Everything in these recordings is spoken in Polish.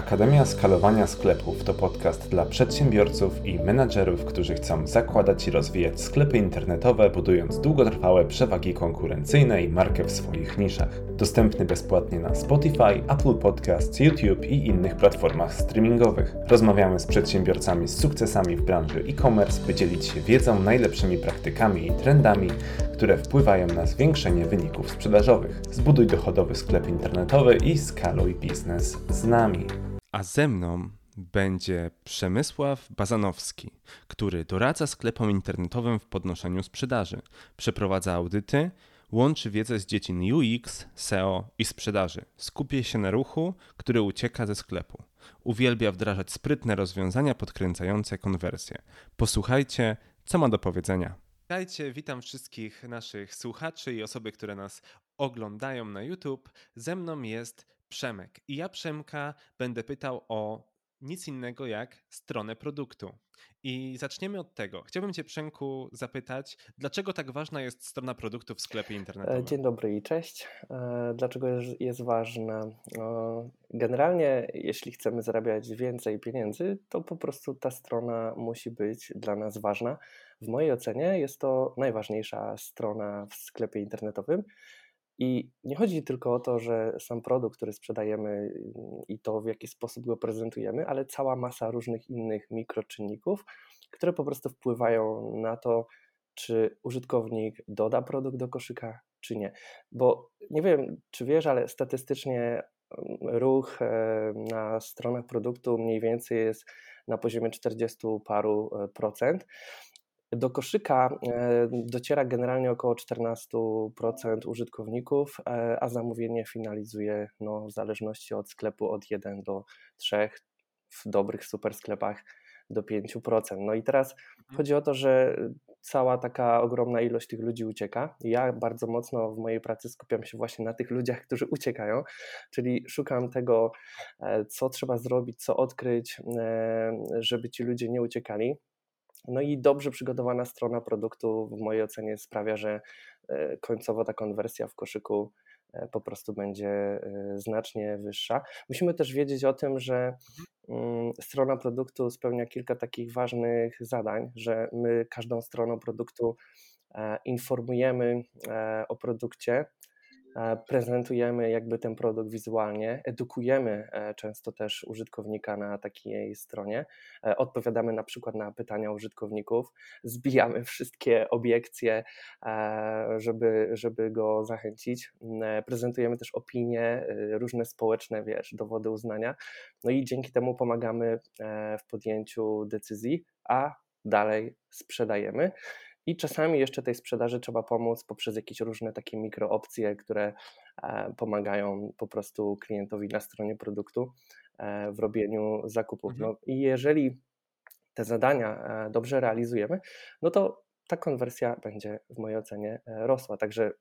Akademia Skalowania Sklepów to podcast dla przedsiębiorców i menadżerów, którzy chcą zakładać i rozwijać sklepy internetowe, budując długotrwałe przewagi konkurencyjne i markę w swoich niszach. Dostępny bezpłatnie na Spotify, Apple Podcasts, YouTube i innych platformach streamingowych. Rozmawiamy z przedsiębiorcami z sukcesami w branży e-commerce, by dzielić się wiedzą, najlepszymi praktykami i trendami, które wpływają na zwiększenie wyników sprzedażowych. Zbuduj dochodowy sklep internetowy i skaluj biznes z nami. A ze mną będzie Przemysław Bazanowski, który doradza sklepom internetowym w podnoszeniu sprzedaży, przeprowadza audyty, łączy wiedzę z dziedzin UX, SEO i sprzedaży. Skupie się na ruchu, który ucieka ze sklepu. Uwielbia wdrażać sprytne rozwiązania podkręcające konwersję. Posłuchajcie, co ma do powiedzenia. Witajcie, witam wszystkich naszych słuchaczy i osoby, które nas oglądają na YouTube. Ze mną jest Przemek i ja Przemka będę pytał o nic innego jak stronę produktu. I zaczniemy od tego. Chciałbym Cię, Przemku, zapytać, dlaczego tak ważna jest strona produktu w sklepie internetowym? Dzień dobry i cześć. Dlaczego jest ważna? Generalnie, jeśli chcemy zarabiać więcej pieniędzy, to po prostu ta strona musi być dla nas ważna. W mojej ocenie jest to najważniejsza strona w sklepie internetowym. I nie chodzi tylko o to, że sam produkt, który sprzedajemy i to, w jaki sposób go prezentujemy, ale cała masa różnych innych mikroczynników, które po prostu wpływają na to, czy użytkownik doda produkt do koszyka, czy nie. Bo nie wiem, czy wiesz, ale statystycznie mm, ruch e, na stronach produktu mniej więcej jest na poziomie 40 paru e, procent. Do koszyka e, dociera generalnie około 14% użytkowników, e, a zamówienie finalizuje no, w zależności od sklepu od 1 do 3, w dobrych super sklepach do 5%. No i teraz mhm. chodzi o to, że cała taka ogromna ilość tych ludzi ucieka. Ja bardzo mocno w mojej pracy skupiam się właśnie na tych ludziach, którzy uciekają, czyli szukam tego, e, co trzeba zrobić, co odkryć, żeby ci ludzie nie uciekali. No i dobrze przygotowana strona produktu w mojej ocenie sprawia, że e, końcowo ta konwersja w koszyku e, po prostu będzie e, znacznie wyższa. Musimy też wiedzieć o tym, że mm, strona produktu spełnia kilka takich ważnych zadań, że my każdą stroną produktu informujemy o produkcie, prezentujemy jakby ten produkt wizualnie, edukujemy e, często też użytkownika na takiej stronie, e, odpowiadamy na przykład na pytania użytkowników, zbijamy wszystkie obiekcje, żeby, żeby go zachęcić, prezentujemy też opinie, różne społeczne, wiesz, dowody uznania, no i dzięki temu pomagamy w podjęciu decyzji, a dalej sprzedajemy. I czasami jeszcze tej sprzedaży trzeba pomóc poprzez jakieś różne takie mikroopcje, które e, pomagają po prostu klientowi na stronie produktu e, w robieniu zakupów. Mhm. No, I jeżeli te zadania e, dobrze realizujemy, no to ta konwersja będzie w mojej ocenie rosła. Także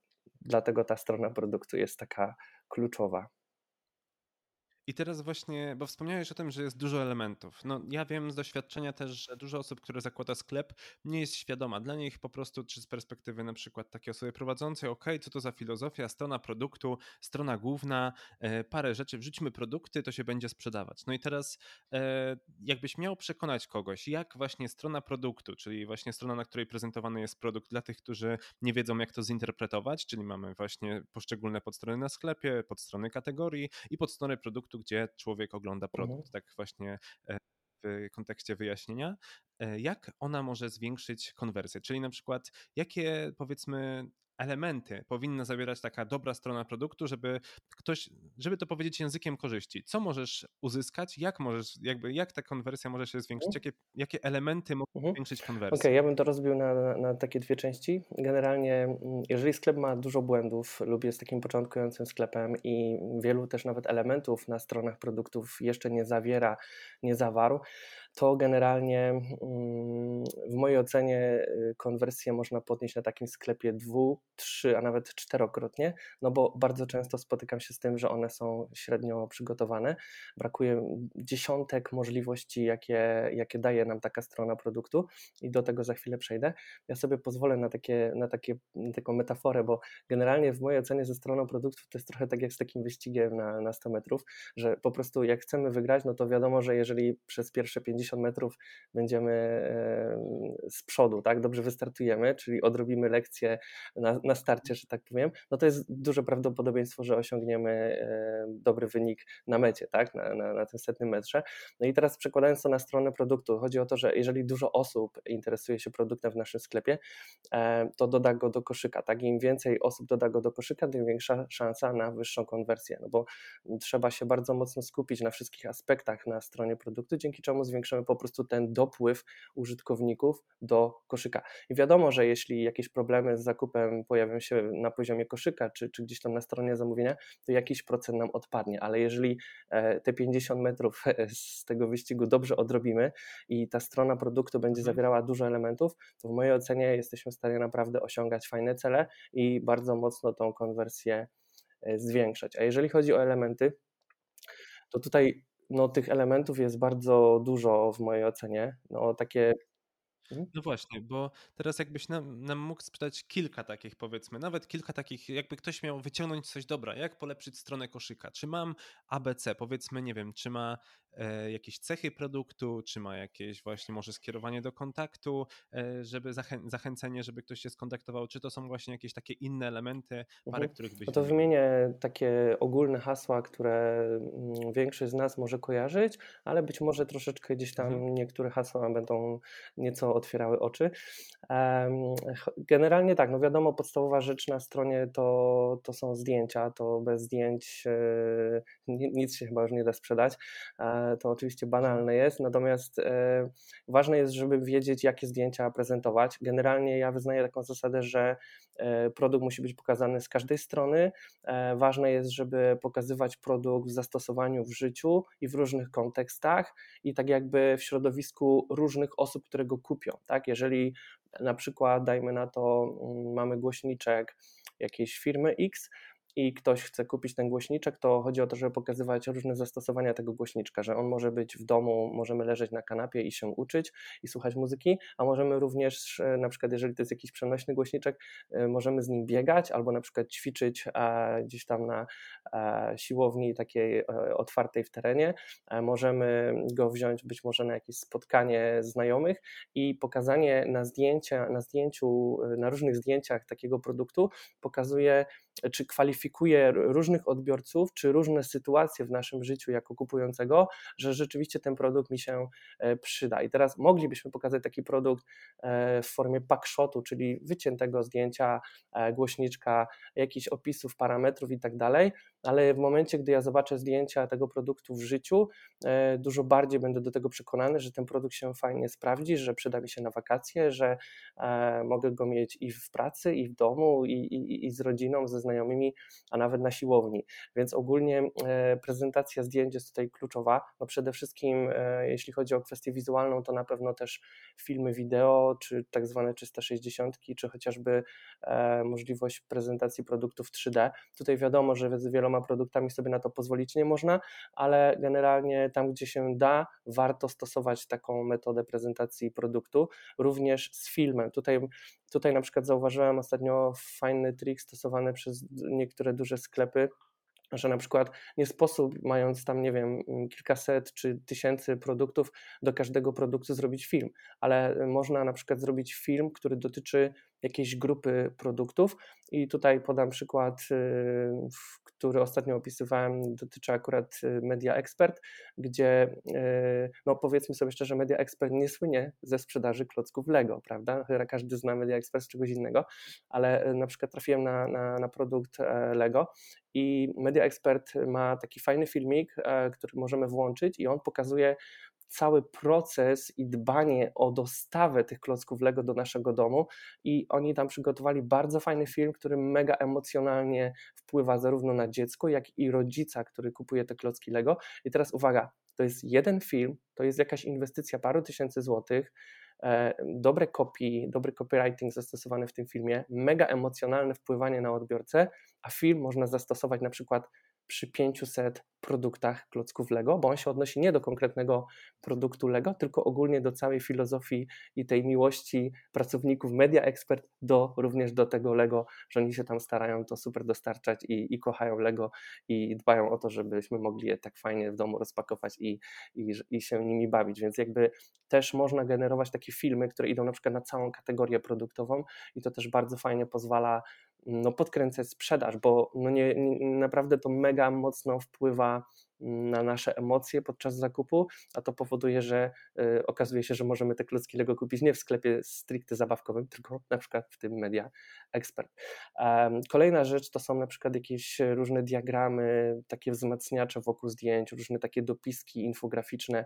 dlatego ta strona produktu jest taka kluczowa. I teraz właśnie, bo wspomniałeś o tym, że jest dużo elementów. No ja wiem z doświadczenia też, że dużo osób, które zakłada sklep, nie jest świadoma. Dla nich po prostu, czy z perspektywy na przykład takiej osoby prowadzącej, ok, co to za filozofia, strona produktu, strona główna, e, parę rzeczy, wrzućmy produkty, to się będzie sprzedawać. No i teraz e, jakbyś miał przekonać kogoś, jak właśnie strona produktu, czyli właśnie strona, na której prezentowany jest produkt dla tych, którzy nie wiedzą, jak to zinterpretować, czyli mamy właśnie poszczególne podstrony na sklepie, podstrony kategorii i podstrony produktu, gdzie człowiek ogląda produkt, mhm. tak właśnie e, w kontekście wyjaśnienia, e, jak ona może zwiększyć konwersję, czyli na przykład jakie powiedzmy elementy powinna zawierać taka dobra strona produktu, żeby ktoś, żeby to powiedzieć językiem korzyści. Co możesz uzyskać, jak możesz, jakby, jak ta konwersja może się zwiększyć, mhm. jakie, jakie elementy mogą mhm. zwiększyć konwersję? Okej, okay, ja bym to rozbił na, na takie dwie części. Generalnie, mm, jeżeli sklep ma dużo błędów lub jest takim początkującym sklepem i wielu też nawet elementów na stronach produktów jeszcze nie zawiera, nie zawarł, to generalnie mm, w mojej ocenie y, konwersję można podnieść na takim sklepie dwu, trzy, a nawet czterokrotnie, no bo bardzo często spotykam się z tym, że one są średnio przygotowane. Brakuje dziesiątek możliwości, jakie, jakie daje nam taka strona produktu i do tego za chwilę przejdę. Ja sobie pozwolę na, takie, na, takie, na taką metaforę, bo generalnie w mojej ocenie ze stroną produktów to jest trochę tak jak z takim wyścigiem na, na 100 metrów, że po prostu jak chcemy wygrać, no to wiadomo, że jeżeli przez pierwsze 50 metrów będziemy z przodu, tak, dobrze wystartujemy, czyli odrobimy lekcję na, na starcie, że tak powiem, no to jest duże prawdopodobieństwo, że osiągniemy dobry wynik na mecie, tak, na, na, na tym setnym metrze. No i teraz przekładając to na stronę produktu, chodzi o to, że jeżeli dużo osób interesuje się produktem w naszym sklepie, to doda go do koszyka, tak, im więcej osób doda go do koszyka, tym większa szansa na wyższą konwersję, no bo trzeba się bardzo mocno skupić na wszystkich aspektach na stronie produktu, dzięki czemu zwiększamy po prostu ten dopływ użytkowników do koszyka. I wiadomo, że jeśli jakieś problemy z zakupem pojawią się na poziomie koszyka, czy, czy gdzieś tam na stronie zamówienia, to jakiś procent nam odpadnie, ale jeżeli e, te 50 metrów z tego wyścigu dobrze odrobimy i ta strona produktu będzie mhm. zawierała dużo elementów, to w mojej ocenie jesteśmy w stanie naprawdę osiągać fajne cele i bardzo mocno tą konwersję e, zwiększać. A jeżeli chodzi o elementy, to tutaj no, tych elementów jest bardzo dużo w mojej ocenie. No, takie. No właśnie, bo teraz jakbyś nam, nam mógł sprzedać kilka takich, powiedzmy, nawet kilka takich, jakby ktoś miał wyciągnąć coś dobra, jak polepszyć stronę koszyka. Czy mam ABC, powiedzmy, nie wiem, czy ma e, jakieś cechy produktu, czy ma jakieś właśnie może skierowanie do kontaktu, e, żeby zachę zachęcenie, żeby ktoś się skontaktował, czy to są właśnie jakieś takie inne elementy, parę mhm. których byś... No to wymienię takie ogólne hasła, które mm, większość z nas może kojarzyć, ale być może troszeczkę gdzieś tam mhm. niektóre hasła będą nieco otwierały oczy. Generalnie tak, no wiadomo, podstawowa rzecz na stronie to, to są zdjęcia, to bez zdjęć e, nic się chyba już nie da sprzedać. E, to oczywiście banalne jest, natomiast e, ważne jest, żeby wiedzieć, jakie zdjęcia prezentować. Generalnie ja wyznaję taką zasadę, że produkt musi być pokazany z każdej strony. Ważne jest, żeby pokazywać produkt w zastosowaniu w życiu i w różnych kontekstach i tak jakby w środowisku różnych osób, które go kupią. Tak? Jeżeli na przykład, dajmy na to, mm, mamy głośniczek jakiejś firmy X, i ktoś chce kupić ten głośniczek, to chodzi o to, żeby pokazywać różne zastosowania tego głośniczka, że on może być w domu, możemy leżeć na kanapie i się uczyć i słuchać muzyki, a możemy również, e, na przykład jeżeli to jest jakiś przenośny głośniczek, e, możemy z nim biegać albo na przykład ćwiczyć gdzieś tam na siłowni takiej e, otwartej w terenie. Możemy go wziąć być może na jakieś spotkanie znajomych i pokazanie na zdjęcia, na zdjęciu, na różnych zdjęciach takiego produktu pokazuje czy kwalifikuje różnych odbiorców, czy różne sytuacje w naszym życiu jako kupującego, że rzeczywiście ten produkt mi się e, przyda. I teraz moglibyśmy pokazać taki produkt e, w formie packshotu, czyli wyciętego zdjęcia, e, głośniczka, jakichś opisów, parametrów i tak dalej, ale w momencie, gdy ja zobaczę zdjęcia tego produktu w życiu, dużo bardziej będę do tego przekonany, że ten produkt się fajnie sprawdzi, że przyda mi się na wakacje, że mogę go mieć i w pracy, i w domu, i, i, i z rodziną, ze znajomymi, a nawet na siłowni. Więc ogólnie e, prezentacja zdjęć jest tutaj kluczowa. No przede wszystkim, e, jeśli chodzi o kwestię wizualną, to na pewno też filmy wideo, czy tak zwane 360, czy chociażby e, możliwość prezentacji produktów 3D. Tutaj wiadomo, że z wieloma produktami sobie na to pozwolić nie można, ale generalnie tam, gdzie się da, warto stosować taką metodę prezentacji produktu, również z filmem. Tutaj Tutaj na przykład zauważyłem ostatnio fajny trik stosowany przez niektóre duże sklepy, że na przykład nie sposób, mając tam, nie wiem, kilkaset czy tysięcy produktów, do każdego produktu zrobić film, ale można na przykład zrobić film, który dotyczy jakiejś grupy produktów. I tutaj podam przykład, y, który ostatnio opisywałem, dotyczy akurat y, Media Expert, gdzie y, no powiedzmy sobie szczerze, Media Expert nie słynie ze sprzedaży klocków Lego, prawda? Każdy zna Media Expert z czegoś innego, ale na przykład trafiłem na, na, na produkt e, Lego i Media Expert ma taki fajny filmik, e, który możemy włączyć i on pokazuje cały proces i dbanie o dostawę tych klocków Lego do naszego domu i oni tam przygotowali bardzo fajny film, który mega emocjonalnie wpływa zarówno na dziecko, jak i rodzica, który kupuje te klocki Lego. I teraz uwaga, to jest jeden film, to jest jakaś inwestycja paru tysięcy złotych, e, dobre copy, dobry copywriting zastosowany w tym filmie, mega emocjonalne wpływanie na odbiorcę, a film można zastosować na przykład przy 500 produktach klocków Lego, bo on się odnosi nie do konkretnego produktu Lego, tylko ogólnie do całej filozofii i tej miłości pracowników Media Expert do również do tego Lego, że oni się tam starają to super dostarczać i, i kochają Lego i dbają o to, żebyśmy mogli je tak fajnie w domu rozpakować i, i, i się nimi bawić, więc jakby też można generować takie filmy, które idą na przykład na całą kategorię produktową i to też bardzo fajnie pozwala no, podkręcać sprzedaż, bo no nie, nie, naprawdę to mega mocno wpływa na nasze emocje podczas zakupu, a to powoduje, że y, okazuje się, że możemy te klocki Lego kupić nie w sklepie stricte zabawkowym, tylko na przykład w tym Media Expert. Kolejna rzecz to są na przykład jakieś różne diagramy, takie wzmacniacze wokół zdjęć, różne takie dopiski infograficzne,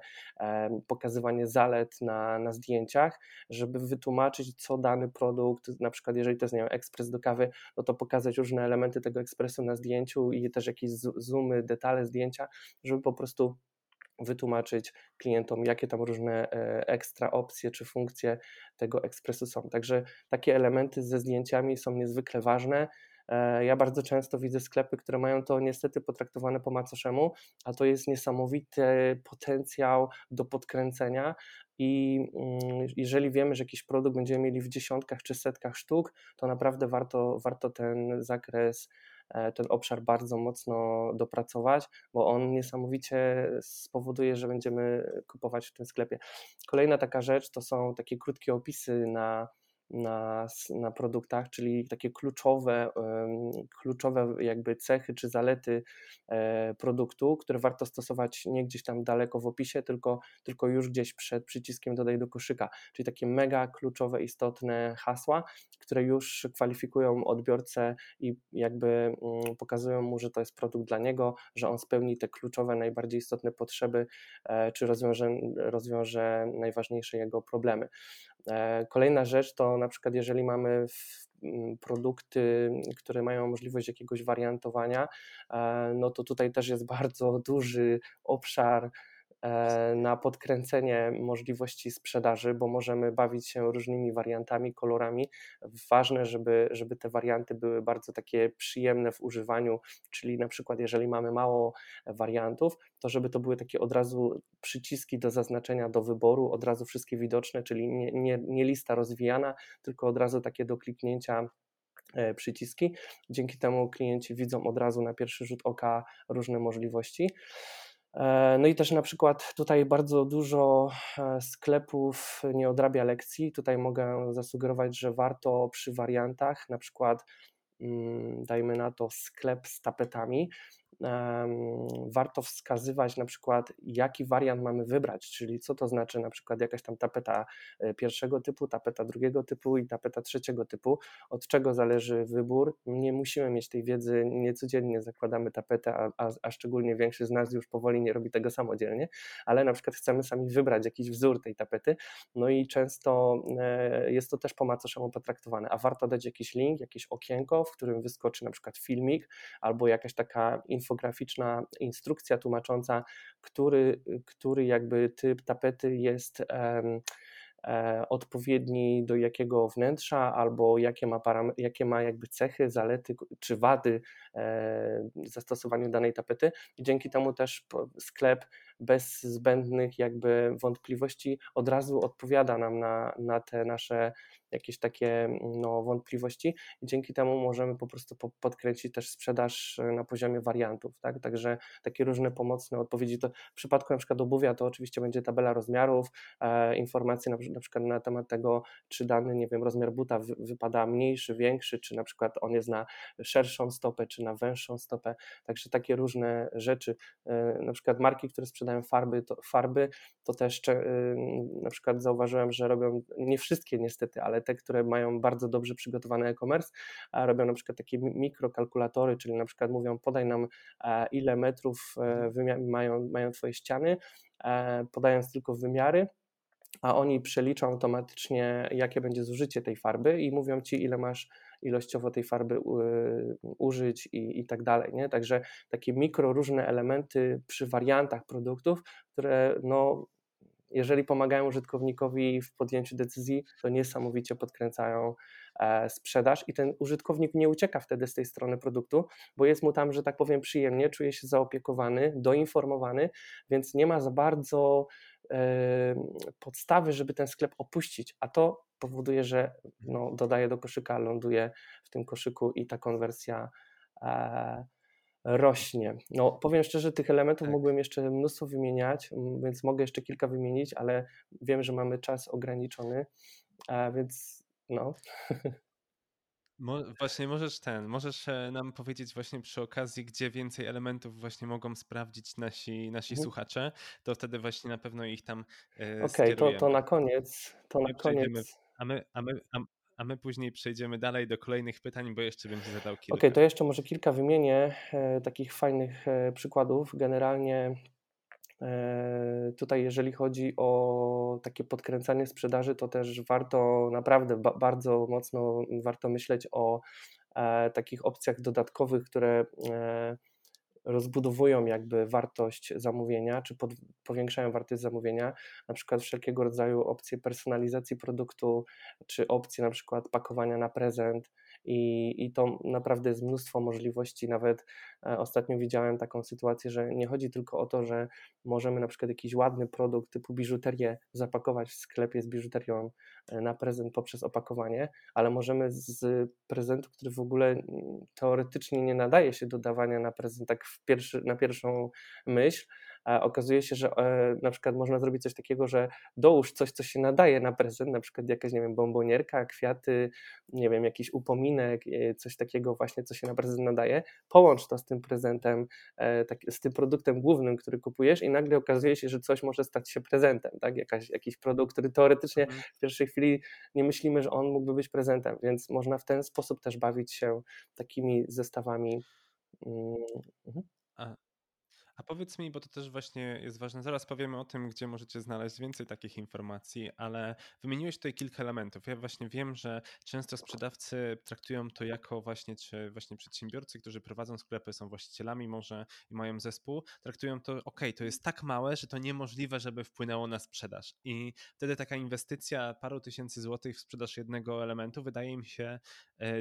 pokazywanie zalet na, na zdjęciach, żeby wytłumaczyć, co dany produkt, na przykład jeżeli to jest nie wiem, ekspres do kawy, no to pokazać różne elementy tego ekspresu na zdjęciu i też jakieś zoomy, detale zdjęcia, żeby po prostu wytłumaczyć klientom, jakie tam różne e, ekstra opcje czy funkcje tego ekspresu są. Także takie elementy ze zdjęciami są niezwykle ważne. E, ja bardzo często widzę sklepy, które mają to niestety potraktowane po macoszemu, a to jest niesamowity potencjał do podkręcenia. I mm, jeżeli wiemy, że jakiś produkt będziemy mieli w dziesiątkach czy setkach sztuk, to naprawdę warto, warto ten zakres ten obszar bardzo mocno dopracować, bo on niesamowicie spowoduje, że będziemy kupować w tym sklepie. Kolejna taka rzecz to są takie krótkie opisy na na, na produktach, czyli takie kluczowe, kluczowe jakby cechy czy zalety e, produktu, które warto stosować nie gdzieś tam daleko w opisie, tylko, tylko już gdzieś przed przyciskiem dodaj do koszyka, czyli takie mega kluczowe, istotne hasła, które już kwalifikują odbiorcę i jakby mm, pokazują mu, że to jest produkt dla niego, że on spełni te kluczowe, najbardziej istotne potrzeby, e, czy rozwiąże, rozwiąże najważniejsze jego problemy. E, kolejna rzecz to na przykład, jeżeli mamy mm, produkty, które mają możliwość jakiegoś wariantowania, e, no to tutaj też jest bardzo duży obszar na podkręcenie możliwości sprzedaży, bo możemy bawić się różnymi wariantami, kolorami. Ważne, żeby, żeby te warianty były bardzo takie przyjemne w używaniu, czyli na przykład jeżeli mamy mało wariantów, to żeby to były takie od razu przyciski do zaznaczenia, do wyboru, od razu wszystkie widoczne, czyli nie, nie, nie lista rozwijana, tylko od razu takie do kliknięcia e, przyciski. Dzięki temu klienci widzą od razu na pierwszy rzut oka różne możliwości. E, no i też na przykład tutaj bardzo dużo e, sklepów nie odrabia lekcji. Tutaj mogę zasugerować, że warto przy wariantach, na przykład mm, dajmy na to sklep z tapetami, warto wskazywać na przykład, jaki wariant mamy wybrać, czyli co to znaczy na przykład jakaś tam tapeta e, pierwszego typu, tapeta drugiego typu i tapeta trzeciego typu, od czego zależy wybór. Nie musimy mieć tej wiedzy, nie codziennie zakładamy tapetę, a, a, a szczególnie większość z nas już powoli nie robi tego samodzielnie, ale na przykład chcemy sami wybrać jakiś wzór tej tapety, no i często e, jest to też po macoszemu potraktowane, a warto dać jakiś link, jakieś okienko, w którym wyskoczy na przykład filmik albo jakaś taka informacja, infograficzna instrukcja tłumacząca, który, który jakby typ tapety jest um, odpowiedni do jakiego wnętrza, albo jakie ma, param- jakie ma jakby cechy, zalety czy wady e, zastosowaniu danej tapety. Dzięki temu też sklep bez zbędnych jakby wątpliwości od razu odpowiada nam na, na te nasze jakieś takie no, wątpliwości i dzięki temu możemy po prostu podkręcić też sprzedaż e, na poziomie wariantów, tak? Także takie różne pomocne odpowiedzi. To w przypadku na przykład obuwia to oczywiście będzie tabela rozmiarów, e, informacje na, na, przykład na temat tego, czy dany, nie wiem, rozmiar buta w, wypada mniejszy, większy, czy na przykład on jest na szerszą stopę, czy na węższą stopę. Także takie różne rzeczy. E, na przykład marki, które sprzedają farby, to, farby, to też na przykład zauważyłem, że robią nie wszystkie niestety, ale te, które mają bardzo dobrze przygotowany e-commerce, robią na przykład takie mikrokalkulatory, czyli na przykład mówią podaj nam e, ile metrów e, mają, mają Twoje ściany, e, podając tylko wymiary, a oni przeliczą automatycznie, jakie będzie zużycie tej farby i mówią ci, ile masz ilościowo tej farby użyć i, i tak dalej. Nie? Także takie mikro różne elementy przy wariantach produktów, które no, jeżeli pomagają użytkownikowi w podjęciu decyzji, to niesamowicie podkręcają e, sprzedaż i ten użytkownik nie ucieka wtedy z tej strony produktu, bo jest mu tam, że tak powiem, przyjemnie, czuje się zaopiekowany, doinformowany, więc nie ma za bardzo podstawy, żeby ten sklep opuścić, a to powoduje, że no, dodaje do koszyka, ląduje w tym koszyku i ta konwersja e, rośnie. No, powiem szczerze, tych elementów tak. mógłbym jeszcze mnóstwo wymieniać, więc mogę jeszcze kilka wymienić, ale wiem, że mamy czas ograniczony, a więc no. Mo właśnie możesz ten, możesz e, nam powiedzieć właśnie przy okazji, gdzie więcej elementów właśnie mogą sprawdzić nasi, nasi mhm. słuchacze, to wtedy właśnie na pewno ich tam e, Okej, okay, to, to na koniec, to na koniec. A my, a, my, a, a my później przejdziemy dalej do kolejnych pytań, bo jeszcze będzie zadał kilka. Okej, okay, to jeszcze może kilka wymienię e, takich fajnych e, przykładów. Generalnie tutaj jeżeli chodzi o takie podkręcanie sprzedaży, to też warto naprawdę ba bardzo mocno warto myśleć o e, takich opcjach dodatkowych, które e, rozbudowują jakby wartość zamówienia, czy pod, powiększają wartość zamówienia, na przykład wszelkiego rodzaju opcje personalizacji produktu, czy opcje na przykład pakowania na prezent, i, i to naprawdę jest mnóstwo możliwości. Nawet e, ostatnio widziałem taką sytuację, że nie chodzi tylko o to, że możemy na przykład jakiś ładny produkt typu biżuterię zapakować w sklepie z biżuterią e, na prezent poprzez opakowanie, ale możemy z prezentu, który w ogóle mm, teoretycznie nie nadaje się do dawania na prezent tak pierwszy, na pierwszą myśl, okazuje się, że e, na przykład można zrobić coś takiego, że dołóż coś, co się nadaje na prezent, na przykład jakaś, nie wiem, bombonierka, kwiaty, nie wiem, jakiś upominek, e, coś takiego właśnie, co się na prezent nadaje, połącz to z tym prezentem, e, tak, z tym produktem głównym, który kupujesz i nagle okazuje się, że coś może stać się prezentem, tak, Jakaś, jakiś produkt, który teoretycznie mhm. w pierwszej chwili nie myślimy, że on mógłby być prezentem, więc można w ten sposób też bawić się takimi zestawami. Mm, mhm. A, powiedz mi, bo to też właśnie jest ważne, zaraz powiemy o tym, gdzie możecie znaleźć więcej takich informacji, ale wymieniłeś tutaj kilka elementów. Ja właśnie wiem, że często sprzedawcy traktują to jako właśnie, czy właśnie przedsiębiorcy, którzy prowadzą sklepy, są właścicielami może i mają zespół, traktują to, ok, to jest tak małe, że to niemożliwe, żeby wpłynęło na sprzedaż. I wtedy taka inwestycja paru tysięcy złotych w sprzedaż jednego elementu wydaje mi się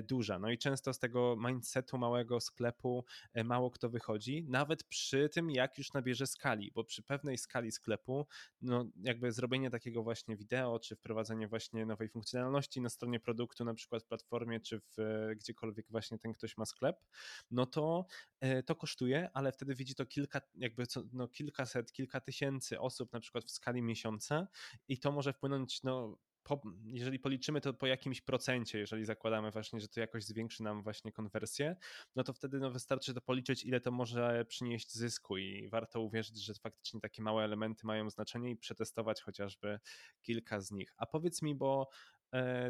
duża. No i często z tego mindsetu małego sklepu e, mało kto wychodzi, nawet przy tym, jak już nabierze skali, bo przy pewnej skali sklepu, no jakby zrobienie takiego właśnie wideo, czy wprowadzenie właśnie nowej funkcjonalności na stronie produktu, na przykład w platformie, czy w gdziekolwiek właśnie ten ktoś ma sklep, no to e, to kosztuje, ale wtedy widzi to kilka, jakby co, no kilkaset, kilka tysięcy osób na przykład w skali miesiąca i to może wpłynąć no po, jeżeli policzymy to po jakimś procencie, jeżeli zakładamy właśnie, że to jakoś zwiększy nam właśnie konwersję, no to wtedy no wystarczy to policzyć, ile to może przynieść zysku i warto uwierzyć, że faktycznie takie małe elementy mają znaczenie i przetestować chociażby kilka z nich. A powiedz mi, bo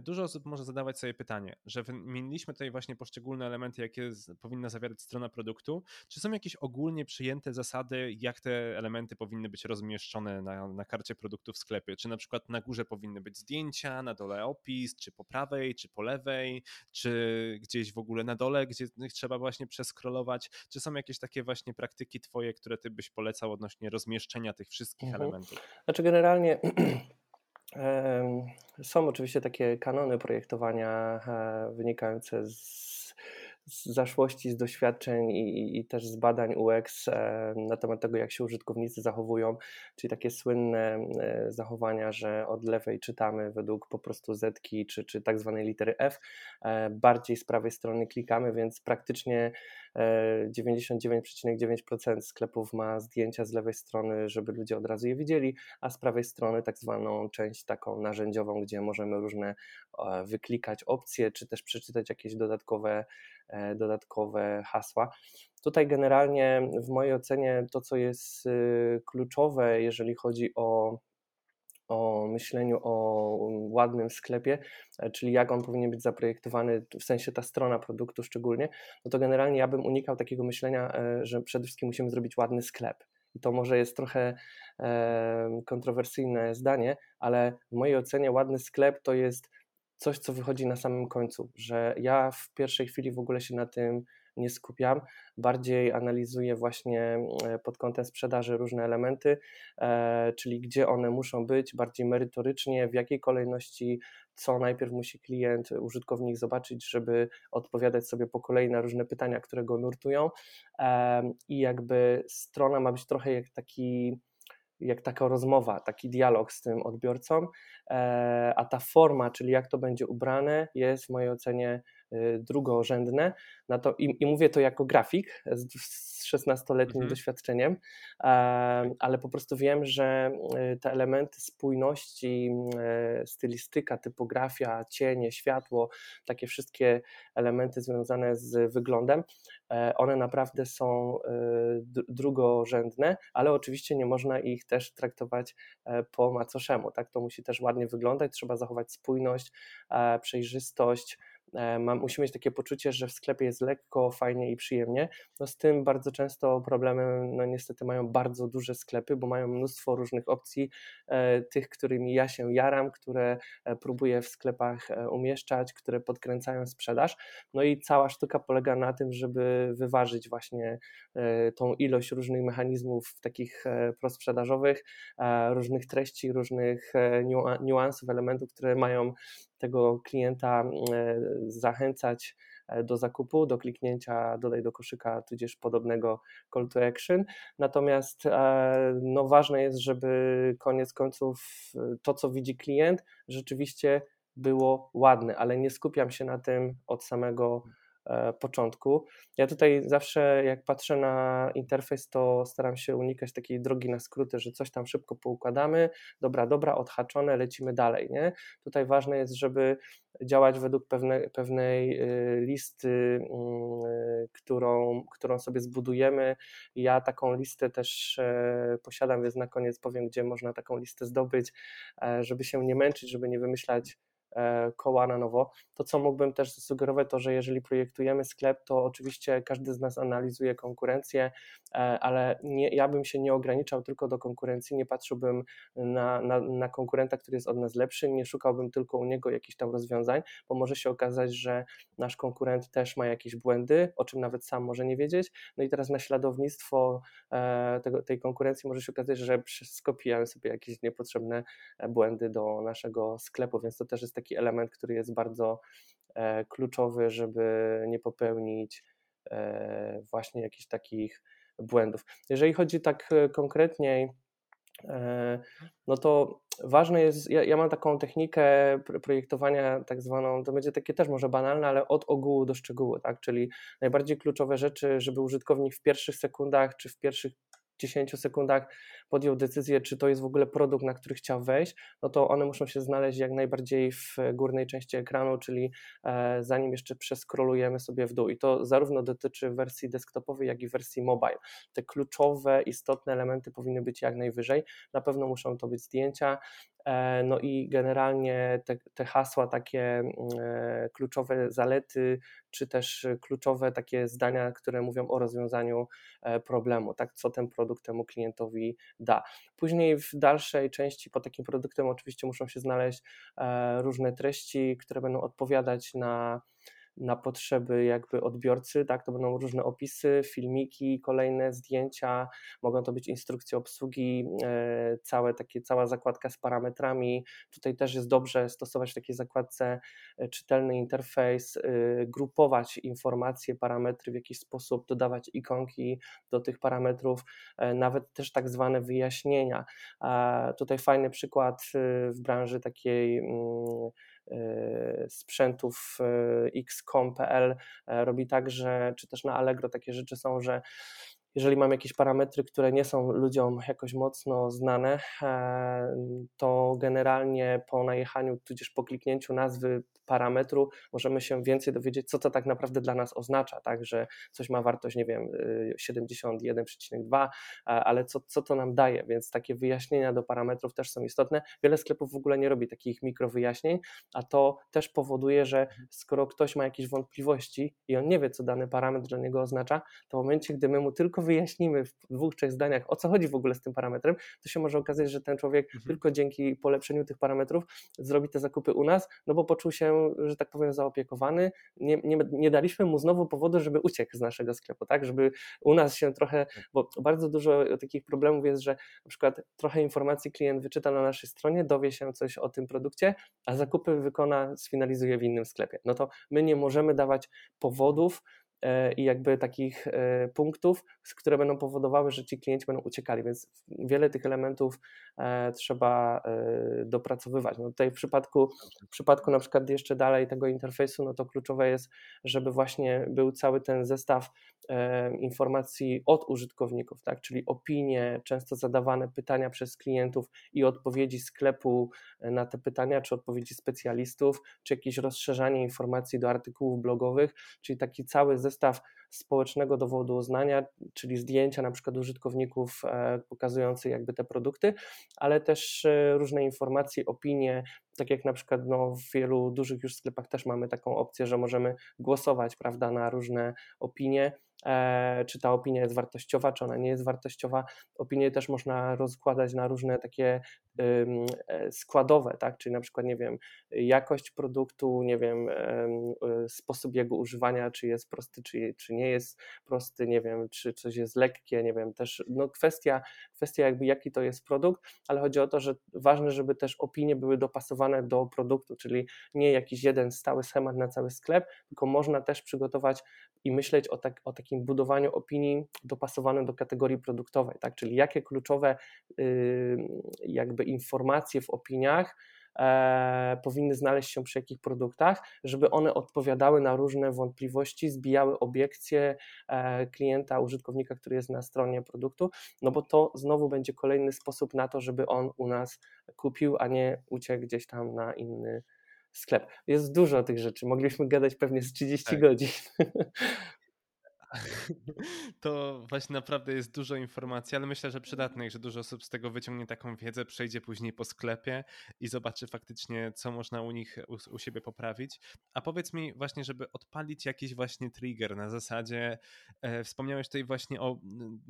dużo osób może zadawać sobie pytanie, że wymieniliśmy tutaj właśnie poszczególne elementy, jakie powinna zawierać strona produktu. Czy są jakieś ogólnie przyjęte zasady, jak te elementy powinny być rozmieszczone na, na karcie produktu w sklepie? Czy na przykład na górze powinny być zdjęcia, na dole opis, czy po prawej, czy po lewej, czy gdzieś w ogóle na dole, gdzie trzeba właśnie przeskrolować? Czy są jakieś takie właśnie praktyki twoje, które ty byś polecał odnośnie rozmieszczenia tych wszystkich mhm. elementów? Znaczy generalnie są oczywiście takie kanony projektowania e, wynikające z z zaszłości, z doświadczeń i, i, też z badań UX e, na temat tego, jak się użytkownicy zachowują, czyli takie słynne e, zachowania, że od lewej czytamy według po prostu zetki czy, czy tak zwanej litery F, bardziej z prawej strony klikamy, więc praktycznie 99,9% sklepów ma zdjęcia z lewej strony, żeby ludzie od razu je widzieli, a z prawej strony tak zwaną część taką narzędziową, gdzie możemy różne wyklikać opcje, czy też przeczytać jakieś dodatkowe, e, dodatkowe hasła. Tutaj generalnie w mojej ocenie to, co jest y, kluczowe, jeżeli chodzi o o myśleniu o ładnym sklepie, e, czyli jak on powinien być zaprojektowany, w sensie ta strona produktu szczególnie, no to generalnie ja bym unikał takiego myślenia, e, że przede wszystkim musimy zrobić ładny sklep. I to może jest trochę kontrowersyjne zdanie, ale w mojej ocenie ładny sklep to jest coś, co wychodzi na samym końcu, że ja w pierwszej chwili w ogóle się na tym nie skupiam. Bardziej analizuję właśnie pod kątem sprzedaży różne elementy, czyli gdzie one muszą być, bardziej merytorycznie, w jakiej kolejności, co najpierw musi klient, użytkownik zobaczyć, żeby odpowiadać sobie po kolei na różne pytania, które go nurtują. I jakby strona ma być trochę jak taki jak taka rozmowa, taki dialog z tym odbiorcą, e, a ta forma, czyli jak to będzie ubrane, jest w mojej ocenie drugorzędne. Na to, i, i mówię to jako grafik z, z 16-letnim mhm. doświadczeniem, ale po prostu wiem, że y, te elementy spójności, y, stylistyka, typografia, cienie, światło, takie wszystkie elementy związane z wyglądem, e, one naprawdę są drugorzędne, ale oczywiście nie można ich też traktować e, po macoszemu. Tak? To musi też ładnie wyglądać, trzeba zachować spójność, e, przejrzystość, mam, musimy mieć takie poczucie, że w sklepie jest lekko, fajnie i przyjemnie. No z tym bardzo często problemem, no niestety mają bardzo duże sklepy, bo mają mnóstwo różnych opcji, e, tych, którymi ja się jaram, które e, próbuję w sklepach umieszczać, które podkręcają sprzedaż. No i cała sztuka polega na tym, żeby wyważyć właśnie tą ilość różnych mechanizmów takich prosprzedażowych, różnych treści, różnych niuansów, elementów, które mają tego klienta e, zachęcać e, do zakupu, do kliknięcia dodaj do koszyka, tudzież podobnego call to action. Natomiast e, no, ważne jest, żeby koniec końców to, co widzi klient, rzeczywiście było ładne, ale nie skupiam się na tym od samego początku. Ja tutaj zawsze, jak patrzę na interfejs, to staram się unikać takiej drogi na skróty, że coś tam szybko poukładamy, dobra, dobra, odhaczone, lecimy dalej. Nie? Tutaj ważne jest, żeby działać według pewne, pewnej y, listy, mm, którą, którą sobie zbudujemy. Ja taką listę też e, posiadam, więc na koniec powiem, gdzie można taką listę zdobyć, e, żeby się nie męczyć, żeby nie wymyślać E, koła na nowo. To, co mógłbym też zasugerować, to, że jeżeli projektujemy sklep, to oczywiście każdy z nas analizuje konkurencję, e, ale nie, ja bym się nie ograniczał tylko do konkurencji, nie patrzyłbym na, na, na konkurenta, który jest od nas lepszy, nie szukałbym tylko u niego jakichś tam rozwiązań, bo może się okazać, że nasz konkurent też ma jakieś błędy, o czym nawet sam może nie wiedzieć. No i teraz naśladownictwo e, tego, tej konkurencji może się okazać, że skopijamy sobie jakieś niepotrzebne błędy do naszego sklepu, więc to też jest taki taki element, który jest bardzo e, kluczowy, żeby nie popełnić e, właśnie jakichś takich błędów. Jeżeli chodzi tak e, konkretniej, no to ważne jest, ja, ja, mam taką technikę projektowania tak zwaną, to będzie takie też może banalne, ale od ogółu do szczegółu, tak, czyli najbardziej kluczowe rzeczy, żeby użytkownik w pierwszych sekundach czy w pierwszych 10 sekundach podjął decyzję, czy to jest w ogóle produkt, na który chciał wejść, no to one muszą się znaleźć jak najbardziej w górnej części ekranu, czyli e, zanim jeszcze przeskrolujemy sobie w dół. I to zarówno dotyczy wersji desktopowej, jak i wersji mobile. Te kluczowe, istotne elementy powinny być jak najwyżej. Na pewno muszą to być zdjęcia, E, no i generalnie te, te hasła, takie mm, e, kluczowe zalety, czy też kluczowe takie zdania, które mówią o rozwiązaniu problemu, tak, co ten produkt temu klientowi da. Później w dalszej części pod takim produktem oczywiście muszą się znaleźć różne treści, które będą odpowiadać na na potrzeby jakby odbiorcy, tak, to będą różne opisy, filmiki, kolejne zdjęcia, mogą to być instrukcje obsługi, e, całe takie, cała zakładka z parametrami, tutaj też jest dobrze stosować w takiej zakładce e, czytelny interfejs, e, grupować informacje, parametry w jakiś sposób, dodawać ikonki do tych parametrów, nawet też tak zwane wyjaśnienia. Tutaj fajny przykład w branży takiej mm, sprzętów e, x.com.pl e, robi tak, że czy też na Allegro takie rzeczy są, że jeżeli mam jakieś parametry, które nie są ludziom jakoś mocno znane, to generalnie po najechaniu, tudzież po kliknięciu nazwy parametru możemy się więcej dowiedzieć, co to tak naprawdę dla nas oznacza, tak, że coś ma wartość, nie wiem, 71,2, y, ale co, co to nam daje, więc takie wyjaśnienia do parametrów też są istotne. Wiele sklepów w ogóle nie robi takich mikrowyjaśnień, a to też powoduje, że skoro ktoś ma jakieś wątpliwości i on nie wie, co dany parametr dla niego oznacza, to w momencie, gdy my mu tylko tylko wyjaśnimy w dwóch, trzech zdaniach, o co chodzi w ogóle z tym parametrem, to się może okazać, że ten człowiek mhm. tylko dzięki polepszeniu tych parametrów zrobi te zakupy u nas, no bo poczuł się, że tak powiem, zaopiekowany. Nie, nie, nie daliśmy mu znowu powodu, żeby uciekł z naszego sklepu, tak? Żeby u nas się trochę, bo bardzo dużo takich problemów jest, że na przykład trochę informacji klient wyczyta na naszej stronie, dowie się coś o tym produkcie, a zakupy wykona, sfinalizuje w innym sklepie. No to my nie możemy dawać powodów, i jakby takich e, punktów, które będą powodowały, że ci klienci będą uciekali, więc wiele tych elementów e, trzeba dopracowywać. No tutaj w przypadku, w przypadku na przykład jeszcze dalej tego interfejsu, no to kluczowe jest, żeby właśnie był cały ten zestaw informacji od użytkowników, tak? czyli opinie, często zadawane pytania przez klientów i odpowiedzi sklepu na te pytania, czy odpowiedzi specjalistów, czy jakieś rozszerzanie informacji do artykułów blogowych, czyli taki cały zestaw zestaw społecznego dowodu uznania, czyli zdjęcia na przykład użytkowników e, pokazujące jakby te produkty, ale też e, różne informacje, opinie, tak jak na przykład no, w wielu dużych już sklepach też mamy taką opcję, że możemy głosować prawda, na różne opinie czy ta opinia jest wartościowa, czy ona nie jest wartościowa. Opinię też można rozkładać na różne takie e, składowe, tak? czyli na przykład, nie wiem, jakość produktu, nie wiem, e, sposób jego używania, czy jest prosty, czy, czy nie jest prosty, nie wiem, czy coś jest lekkie, nie wiem, też no kwestia, kwestia jakby jaki to jest produkt, ale chodzi o to, że ważne, żeby też opinie były dopasowane do produktu, czyli nie jakiś jeden stały schemat na cały sklep, tylko można też przygotować i myśleć o, tak, o takim budowaniu opinii dopasowanym do kategorii produktowej, tak? czyli jakie kluczowe jakby informacje w opiniach e, powinny znaleźć się przy jakich produktach, żeby one odpowiadały na różne wątpliwości, zbijały obiekcje e, klienta, użytkownika, który jest na stronie produktu, no bo to znowu będzie kolejny sposób na to, żeby on u nas kupił, a nie uciekł gdzieś tam na inny sklep. Jest dużo tych rzeczy, mogliśmy gadać pewnie z 30 tak. godzin. To właśnie naprawdę jest dużo informacji, ale myślę, że przydatnych, że dużo osób z tego wyciągnie taką wiedzę, przejdzie później po sklepie i zobaczy faktycznie, co można u nich, u, u siebie poprawić. A powiedz mi właśnie, żeby odpalić jakiś właśnie trigger na zasadzie, e, wspomniałeś tutaj właśnie o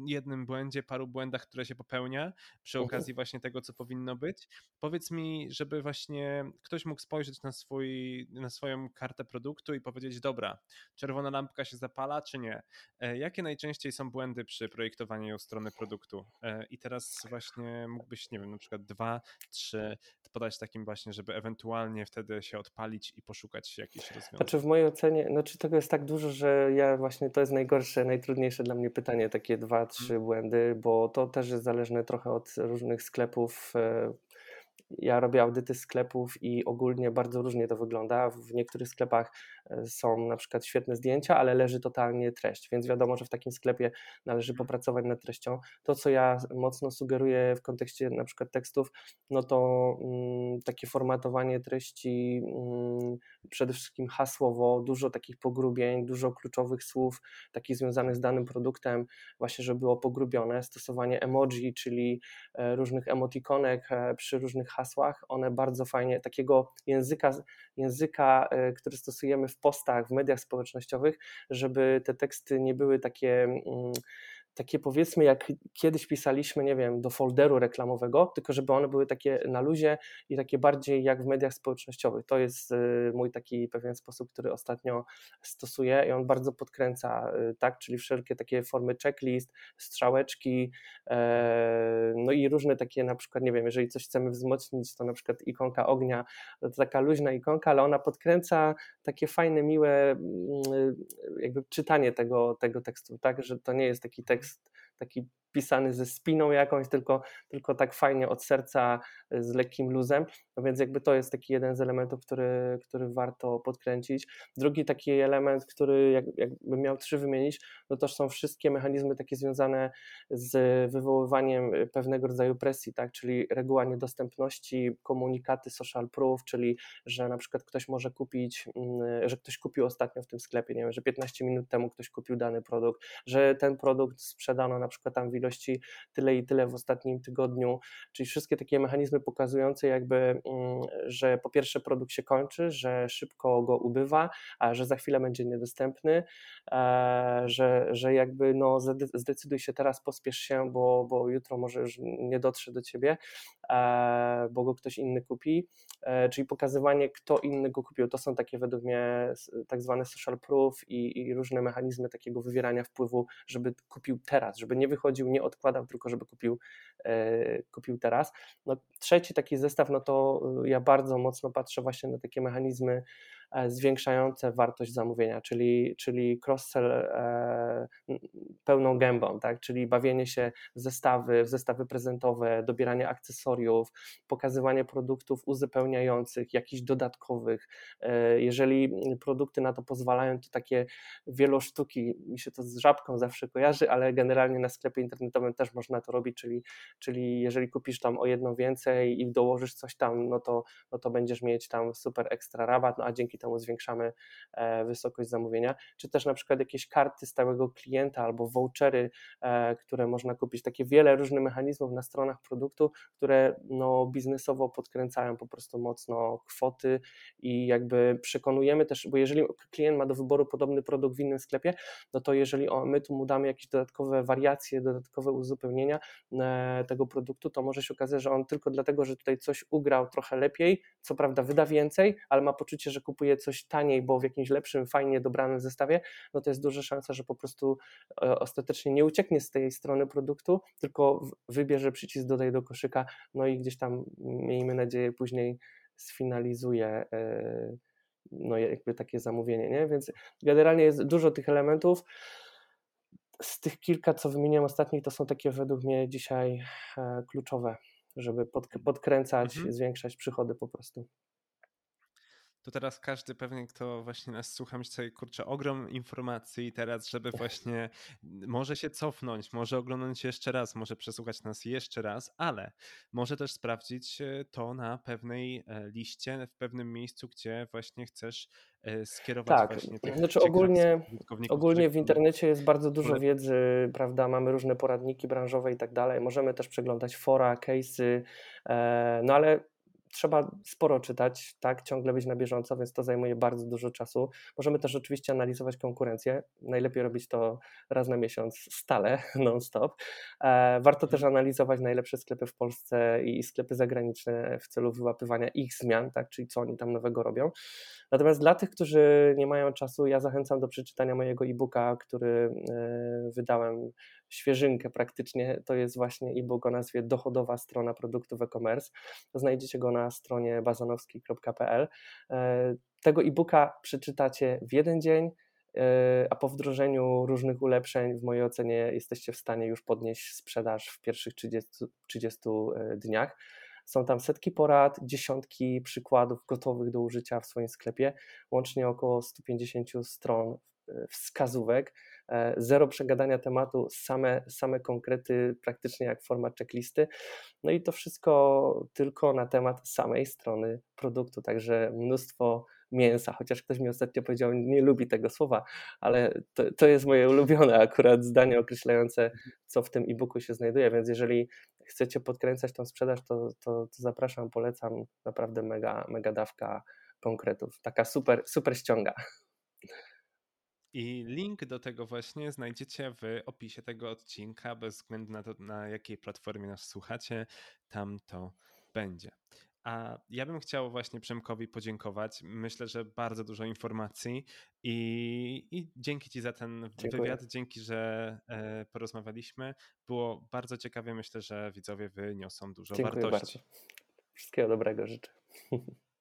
jednym błędzie, paru błędach, które się popełnia przy mhm. okazji właśnie tego, co powinno być. Powiedz mi, żeby właśnie ktoś mógł spojrzeć na, swój, na swoją kartę produktu i powiedzieć, dobra, czerwona lampka się zapala, czy nie? E, jakie najczęściej są błędy przy projektowaniu strony produktu? E, I teraz właśnie mógłbyś, nie wiem, na przykład dwa, trzy podać takim właśnie, żeby ewentualnie wtedy się odpalić i poszukać jakichś rozwiązań. Znaczy w mojej ocenie, znaczy tego jest tak dużo, że ja właśnie to jest najgorsze, najtrudniejsze dla mnie pytanie, takie dwa, trzy hmm. błędy, bo to też jest zależne trochę od różnych sklepów, e, ja robię audyty sklepów i ogólnie bardzo różnie to wygląda. W niektórych sklepach są na przykład świetne zdjęcia, ale leży totalnie treść, więc wiadomo, że w takim sklepie należy popracować nad treścią. To, co ja mocno sugeruję w kontekście na przykład tekstów, no to mm, takie formatowanie treści mm, przede wszystkim hasłowo, dużo takich pogrubień, dużo kluczowych słów, takich związanych z danym produktem, właśnie, żeby było pogrubione, stosowanie emoji, czyli e, różnych emotikonek e, przy różnych hasłach, one bardzo fajnie, takiego języka, języka, e, który stosujemy w postach, w mediach społecznościowych, żeby te teksty nie były takie mm, takie powiedzmy jak kiedyś pisaliśmy, nie wiem, do folderu reklamowego, tylko żeby one były takie na luzie i takie bardziej jak w mediach społecznościowych. To jest y, mój taki pewien sposób, który ostatnio stosuję i on bardzo podkręca, y, tak, czyli wszelkie takie formy checklist, strzałeczki, e, no i różne takie na przykład, nie wiem, jeżeli coś chcemy wzmocnić, to na przykład ikonka ognia, to taka luźna ikonka, ale ona podkręca takie fajne, miłe mm, y, jakby czytanie tego, tego tekstu, tak, że to nie jest taki tekst tekst taki pisany ze spiną jakąś, tylko, tylko tak fajnie od serca z lekkim luzem. No więc jakby to jest taki jeden z elementów, który, który warto podkręcić. Drugi taki element, który jak, jakbym miał trzy wymienić, no to są wszystkie mechanizmy takie związane z wywoływaniem pewnego rodzaju presji, tak? czyli reguła niedostępności, komunikaty social proof, czyli że na przykład ktoś może kupić, mm, że ktoś kupił ostatnio w tym sklepie, nie wiem, że 15 minut temu ktoś kupił dany produkt, że ten produkt sprzedano na przykład tam w ilości tyle i tyle w ostatnim tygodniu, czyli wszystkie takie mechanizmy pokazujące jakby, mm, że po pierwsze produkt się kończy, że szybko go ubywa, a że za chwilę będzie niedostępny, e, że, że jakby no zdecyduj się teraz, pospiesz się, bo, bo jutro może już nie dotrze do ciebie, e, bo go ktoś inny kupi, e, czyli pokazywanie kto inny go kupił, to są takie według mnie tak zwane social proof i, i różne mechanizmy takiego wywierania wpływu, żeby kupił teraz, żeby nie wychodził, nie odkładał, tylko żeby kupił, kupił teraz. No, trzeci taki zestaw, no to ja bardzo mocno patrzę właśnie na takie mechanizmy zwiększające wartość zamówienia, czyli, czyli cross-sell e, pełną gębą, tak? czyli bawienie się w zestawy, w zestawy prezentowe, dobieranie akcesoriów, pokazywanie produktów uzupełniających, jakichś dodatkowych. E, jeżeli produkty na to pozwalają, to takie wielosztuki, mi się to z żabką zawsze kojarzy, ale generalnie na sklepie internetowym też można to robić, czyli, czyli jeżeli kupisz tam o jedno więcej i dołożysz coś tam, no to, no to będziesz mieć tam super ekstra rabat, no a dzięki temu zwiększamy e, wysokość zamówienia, czy też na przykład jakieś karty stałego klienta albo vouchery, e, które można kupić, takie wiele różnych mechanizmów na stronach produktu, które no, biznesowo podkręcają po prostu mocno kwoty i jakby przekonujemy też, bo jeżeli klient ma do wyboru podobny produkt w innym sklepie, no to jeżeli my tu mu damy jakieś dodatkowe wariacje, dodatkowe uzupełnienia e, tego produktu, to może się okazać, że on tylko dlatego, że tutaj coś ugrał trochę lepiej, co prawda wyda więcej, ale ma poczucie, że kupuje coś taniej, bo w jakimś lepszym, fajnie dobranym zestawie, no to jest duża szansa, że po prostu e, ostatecznie nie ucieknie z tej strony produktu, tylko wybierze przycisk dodaj do koszyka, no i gdzieś tam, miejmy nadzieję, później sfinalizuje e, no jakby takie zamówienie, nie? Więc generalnie jest dużo tych elementów. Z tych kilka, co wymieniłem ostatnich, to są takie według mnie dzisiaj e, kluczowe, żeby podkręcać, mhm. zwiększać przychody po prostu to teraz każdy pewnie, kto właśnie nas słucha, myśli sobie, kurczę, ogrom informacji teraz, żeby właśnie może się cofnąć, może oglądać jeszcze raz, może przesłuchać nas jeszcze raz, ale może też sprawdzić e, to na pewnej e, liście, w pewnym miejscu, gdzie właśnie chcesz e, skierować tak. właśnie tych znaczy ogólnie, ogólnie w internecie jest bardzo dużo wiedzy, prawda, mamy różne poradniki branżowe i tak dalej, możemy też przeglądać fora, case'y, no ale trzeba sporo czytać, tak, ciągle być na bieżąco, więc to zajmuje bardzo dużo czasu. Możemy też oczywiście analizować konkurencję. Najlepiej robić to raz na miesiąc stale, non-stop. E, warto też analizować najlepsze sklepy w Polsce i sklepy zagraniczne w celu wyłapywania ich zmian, tak, czyli co oni tam nowego robią. Natomiast dla tych, którzy nie mają czasu, ja zachęcam do przeczytania mojego e-booka, który e, wydałem świeżynkę praktycznie. To jest właśnie e-book o nazwie Dochodowa strona produktów e-commerce. Znajdziecie go na stronie bazanowski.pl. E, tego e-booka przeczytacie w jeden dzień, e, a po wdrożeniu różnych ulepszeń, w mojej ocenie, jesteście w stanie już podnieść sprzedaż w pierwszych 30, 30 dniach. Są tam setki porad, dziesiątki przykładów gotowych do użycia w swoim sklepie, łącznie około 150 stron e, wskazówek, e, zero przegadania tematu, same, same konkrety, praktycznie jak format checklisty. No i to wszystko tylko na temat samej strony produktu, także mnóstwo mięsa, chociaż ktoś mi ostatnio powiedział, nie lubi tego słowa, ale to, to jest moje ulubione akurat zdanie określające, co w tym e-booku się znajduje, więc jeżeli chcecie podkręcać tą sprzedaż, to, to, to zapraszam, polecam, naprawdę mega, mega dawka konkretów, taka super, super ściąga. I link do tego właśnie znajdziecie w opisie tego odcinka, bez względu na to, na jakiej platformie nas słuchacie, tam to będzie. A ja bym chciał właśnie Przemkowi podziękować. Myślę, że bardzo dużo informacji i, i dzięki Ci za ten Dziękuję. wywiad, dzięki, że e, porozmawialiśmy. Było bardzo ciekawie. Myślę, że widzowie wyniosą dużo Dziękuję wartości. Bardzo. Wszystkiego dobrego życzę.